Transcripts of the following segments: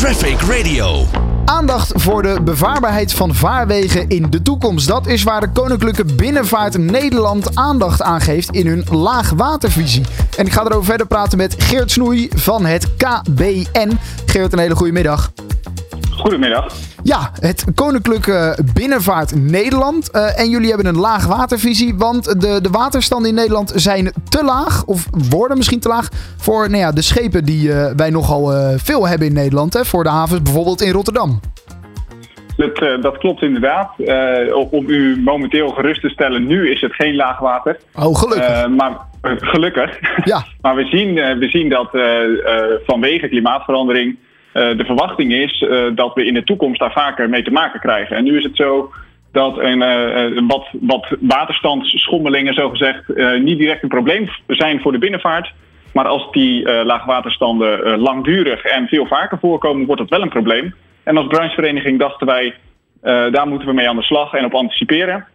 Traffic Radio. Aandacht voor de bevaarbaarheid van vaarwegen in de toekomst. Dat is waar de Koninklijke Binnenvaart Nederland aandacht aan geeft in hun laagwatervisie. En ik ga erover verder praten met Geert Snoei van het KBN. Geert, een hele goede middag. Goedemiddag. Ja, het Koninklijke Binnenvaart Nederland. Uh, en jullie hebben een laagwatervisie, want de, de waterstanden in Nederland zijn te laag, of worden misschien te laag, voor nou ja, de schepen die uh, wij nogal uh, veel hebben in Nederland. Hè, voor de havens bijvoorbeeld in Rotterdam. Dat, dat klopt inderdaad. Om u momenteel gerust te stellen, nu is het geen laagwater. Oh, gelukkig. Maar gelukkig. Ja. maar we zien, we zien dat vanwege klimaatverandering de verwachting is dat we in de toekomst daar vaker mee te maken krijgen. En nu is het zo dat een, wat, wat waterstandsschommelingen, zogezegd, niet direct een probleem zijn voor de binnenvaart. Maar als die laagwaterstanden langdurig en veel vaker voorkomen, wordt dat wel een probleem. En als branchevereniging dachten wij, uh, daar moeten we mee aan de slag en op anticiperen.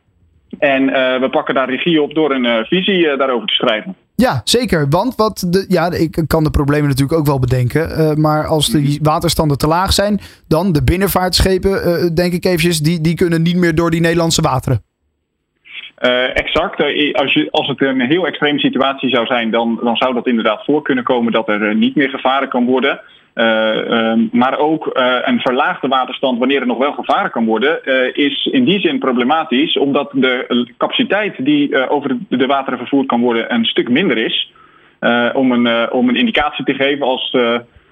En uh, we pakken daar regie op door een uh, visie daarover te schrijven. Ja, zeker. Want wat de, ja, ik kan de problemen natuurlijk ook wel bedenken. maar als de waterstanden te laag zijn, dan de binnenvaartschepen, denk ik eventjes, die, die kunnen niet meer door die Nederlandse wateren. Uh, exact. als, je, als het een heel extreme situatie zou zijn, dan, dan zou dat inderdaad voor kunnen komen dat er niet meer gevaren kan worden. Uh, um, maar ook uh, een verlaagde waterstand, wanneer er nog wel gevaren kan worden, uh, is in die zin problematisch, omdat de capaciteit die over de wateren vervoerd kan worden een stuk minder is. om, een, om een indicatie te geven als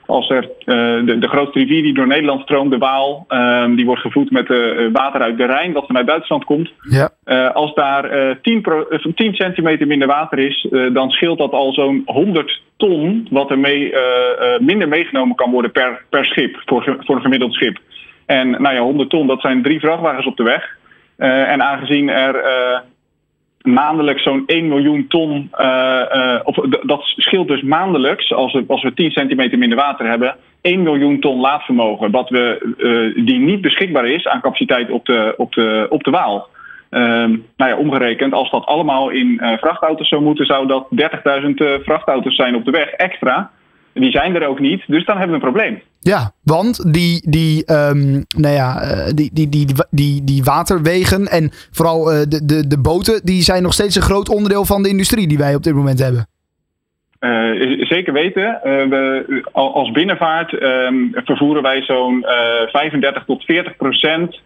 als er uh, de, de, grootste rivier die door Nederland stroomt, de Waal, uh, die wordt gevoed met uh, water uit de Rijn, wat vanuit Duitsland komt. Ja. als daar 10, pro, 10, centimeter minder water is, dan scheelt dat al zo'n 100 ton, wat er mee, minder meegenomen kan worden per, per schip, voor, voor een gemiddeld schip. En nou ja, 100 ton, dat zijn drie vrachtwagens op de weg. en aangezien er maandelijks zo'n 1 miljoen ton, uh, uh, of dat scheelt dus maandelijks, als we, als we 10 centimeter minder water hebben, 1 miljoen ton laadvermogen, wat we, uh, die niet beschikbaar is aan capaciteit op de, op de, op de Waal. nou ja, omgerekend, als dat allemaal in vrachtauto's zou moeten, zou dat 30.000 vrachtauto's zijn op de weg extra. Die zijn er ook niet, dus dan hebben we een probleem. Ja, want die, die, um, nou ja, die, die, die, die, die waterwegen en vooral uh, de, de, de boten, die zijn nog steeds een groot onderdeel van de industrie die wij op dit moment hebben. Uh, zeker weten. Uh, we, als binnenvaart um, vervoeren wij zo'n 35 tot 40 procent,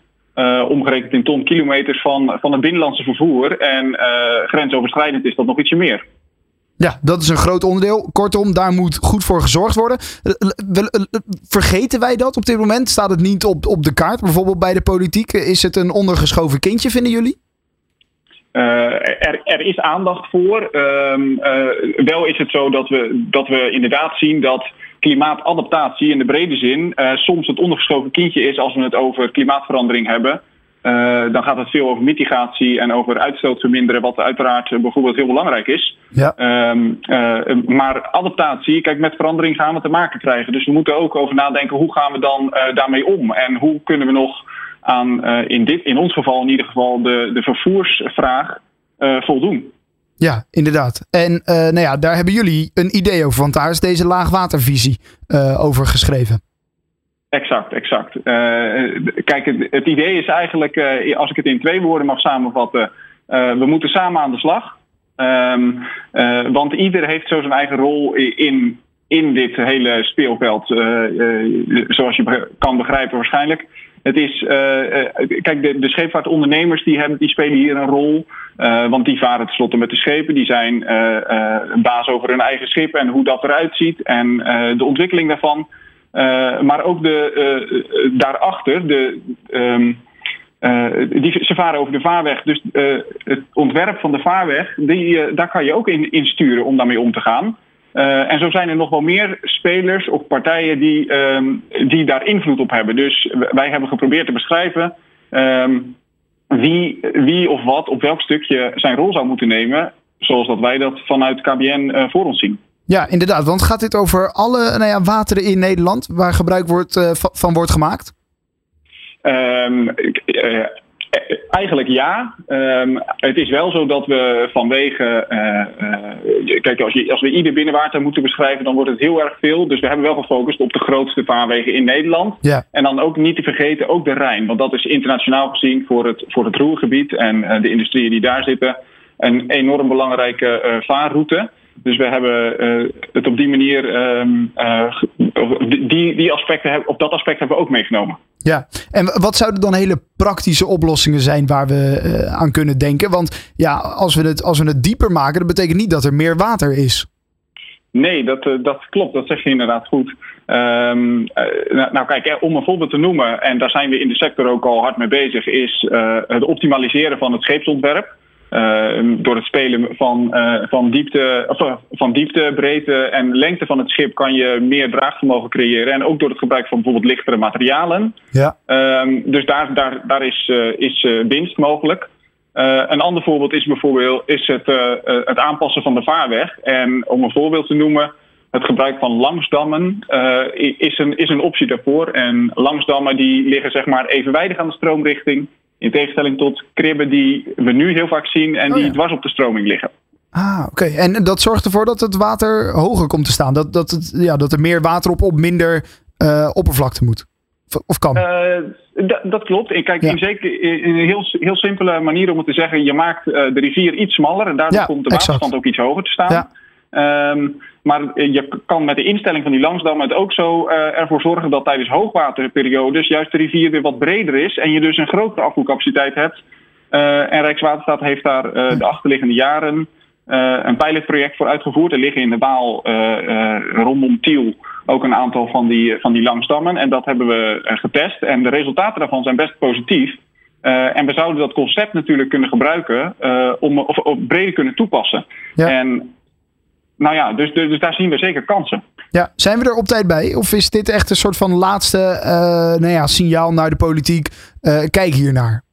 omgerekend in ton kilometers, van, van het binnenlandse vervoer. En grensoverschrijdend is dat nog ietsje meer. Ja, dat is een groot onderdeel. Kortom, daar moet goed voor gezorgd worden. Vergeten wij dat op dit moment? Staat het niet op, op de kaart? Bijvoorbeeld bij de politiek. Is het een ondergeschoven kindje, vinden jullie? Er, er, is aandacht voor. Uh, wel is het zo dat we, dat we inderdaad zien dat klimaatadaptatie in de brede zin soms het ondergeschoven kindje is als we het over klimaatverandering hebben. Uh, dan gaat het veel over mitigatie en over uitstoot verminderen, wat uiteraard uh, bijvoorbeeld heel belangrijk is. Ja. Um, uh, maar adaptatie, kijk, met verandering gaan we te maken krijgen. Dus we moeten ook over nadenken hoe gaan we dan daarmee om en hoe kunnen we nog aan, in, dit, in ons geval in ieder geval, de, de vervoersvraag voldoen. Ja, inderdaad. En nou ja, daar hebben jullie een idee over, want daar is deze laagwatervisie over geschreven. Exact, exact. Uh, kijk, het, idee is eigenlijk, uh, als ik het in twee woorden mag samenvatten, uh, we moeten samen aan de slag. Um, want ieder heeft zo zijn eigen rol in, in dit hele speelveld, zoals je kan begrijpen waarschijnlijk. Het is, kijk, de, de scheepvaartondernemers die, hebben, die spelen hier een rol. want die varen tenslotte met de schepen. Die zijn baas over hun eigen schip en hoe dat eruit ziet en de ontwikkeling daarvan. Uh, maar ook de, uh, daarachter, de, uh, die, ze varen over de vaarweg. Dus het ontwerp van de vaarweg, die, daar kan je ook in, in sturen om daarmee om te gaan. en zo zijn er nog wel meer spelers of partijen die, um, die daar invloed op hebben. Dus wij hebben geprobeerd te beschrijven um, wie, wie of wat op welk stukje zijn rol zou moeten nemen. Zoals dat wij dat vanuit KBN voor ons zien. Ja, inderdaad. Want gaat dit over alle nou ja, wateren in Nederland waar gebruik wordt, uh, van wordt gemaakt? Um, uh, Eigenlijk ja. Um, het is wel zo dat we vanwege. Uh, kijk, als, je, als we ieder binnenwater moeten beschrijven, dan wordt het heel erg veel. Dus we hebben wel gefocust op de grootste vaarwegen in Nederland. Ja. En dan ook niet te vergeten, ook de Rijn. Want dat is internationaal gezien voor het, voor het roergebied en de industrieën die daar zitten. Een enorm belangrijke vaarroute. Dus we hebben uh, het op die manier, um, uh, die, die aspecten, op dat aspect hebben we ook meegenomen. Ja, en wat zouden dan hele praktische oplossingen zijn waar we uh, aan kunnen denken? Want ja, als we, het, als we het dieper maken, dat betekent niet dat er meer water is. Nee, dat, dat klopt. Dat zeg je inderdaad goed. Um, nou, nou, kijk, om een voorbeeld te noemen, en daar zijn we in de sector ook al hard mee bezig, is het optimaliseren van het scheepsontwerp. Uh, door het spelen van, uh, van, diepte, of, uh, van diepte, breedte en lengte van het schip kan je meer draagvermogen creëren. En ook door het gebruik van bijvoorbeeld lichtere materialen. Ja. Um, dus daar, daar, daar is, is winst mogelijk. een ander voorbeeld is bijvoorbeeld is het, het aanpassen van de vaarweg. En om een voorbeeld te noemen, het gebruik van langsdammen is, een, is een optie daarvoor. En langsdammen die liggen zeg maar evenwijdig aan de stroomrichting. In tegenstelling tot kribben die we nu heel vaak zien en die oh ja. dwars op de stroming liggen. Ah, oké. Okay. En dat zorgt ervoor dat het water hoger komt te staan. Dat, dat, het, ja, dat er meer water op, op minder uh, oppervlakte moet. Of kan? Uh, dat klopt. En kijk, ja. in, zeker, in een heel, heel simpele manier om het te zeggen. Je maakt uh, de rivier iets smaller en daardoor ja, komt de waterstand exact. ook iets hoger te staan. Ja. Um, maar je kan met de instelling van die langsdam het ook zo uh, ervoor zorgen dat tijdens hoogwaterperiodes juist de rivier weer wat breder is en je dus een grotere afvoercapaciteit hebt. Uh, en Rijkswaterstaat heeft daar uh, de achterliggende jaren een pilotproject voor uitgevoerd. Er liggen in de Waal rondom Tiel ook een aantal van die, van die langsdammen. En dat hebben we getest. En de resultaten daarvan zijn best positief. en we zouden dat concept natuurlijk kunnen gebruiken om of, of breder kunnen toepassen. Ja. En nou ja, dus, dus, dus, daar zien we zeker kansen. Ja, zijn we er op tijd bij? Of is dit echt een soort van laatste uh, nou ja, signaal naar de politiek? Uh, kijk hiernaar.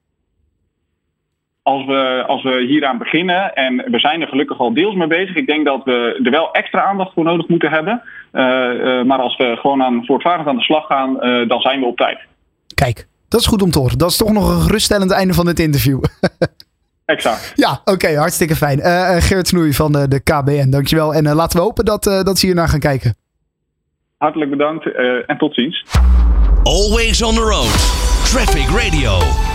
Als we, als we hieraan beginnen, en we zijn er gelukkig al deels mee bezig, ik denk dat we er wel extra aandacht voor nodig moeten hebben. Uh, maar als we gewoon aan voortvarend aan de slag gaan, dan zijn we op tijd. Kijk, dat is goed om te horen. Dat is toch nog een geruststellend einde van dit interview. Exact. Ja, oké, okay, hartstikke fijn. Uh, Geert Snoei van de, de KBN, dankjewel. En uh, laten we hopen dat, uh, dat ze hiernaar gaan kijken. Hartelijk bedankt en tot ziens. Always on the road. Traffic Radio.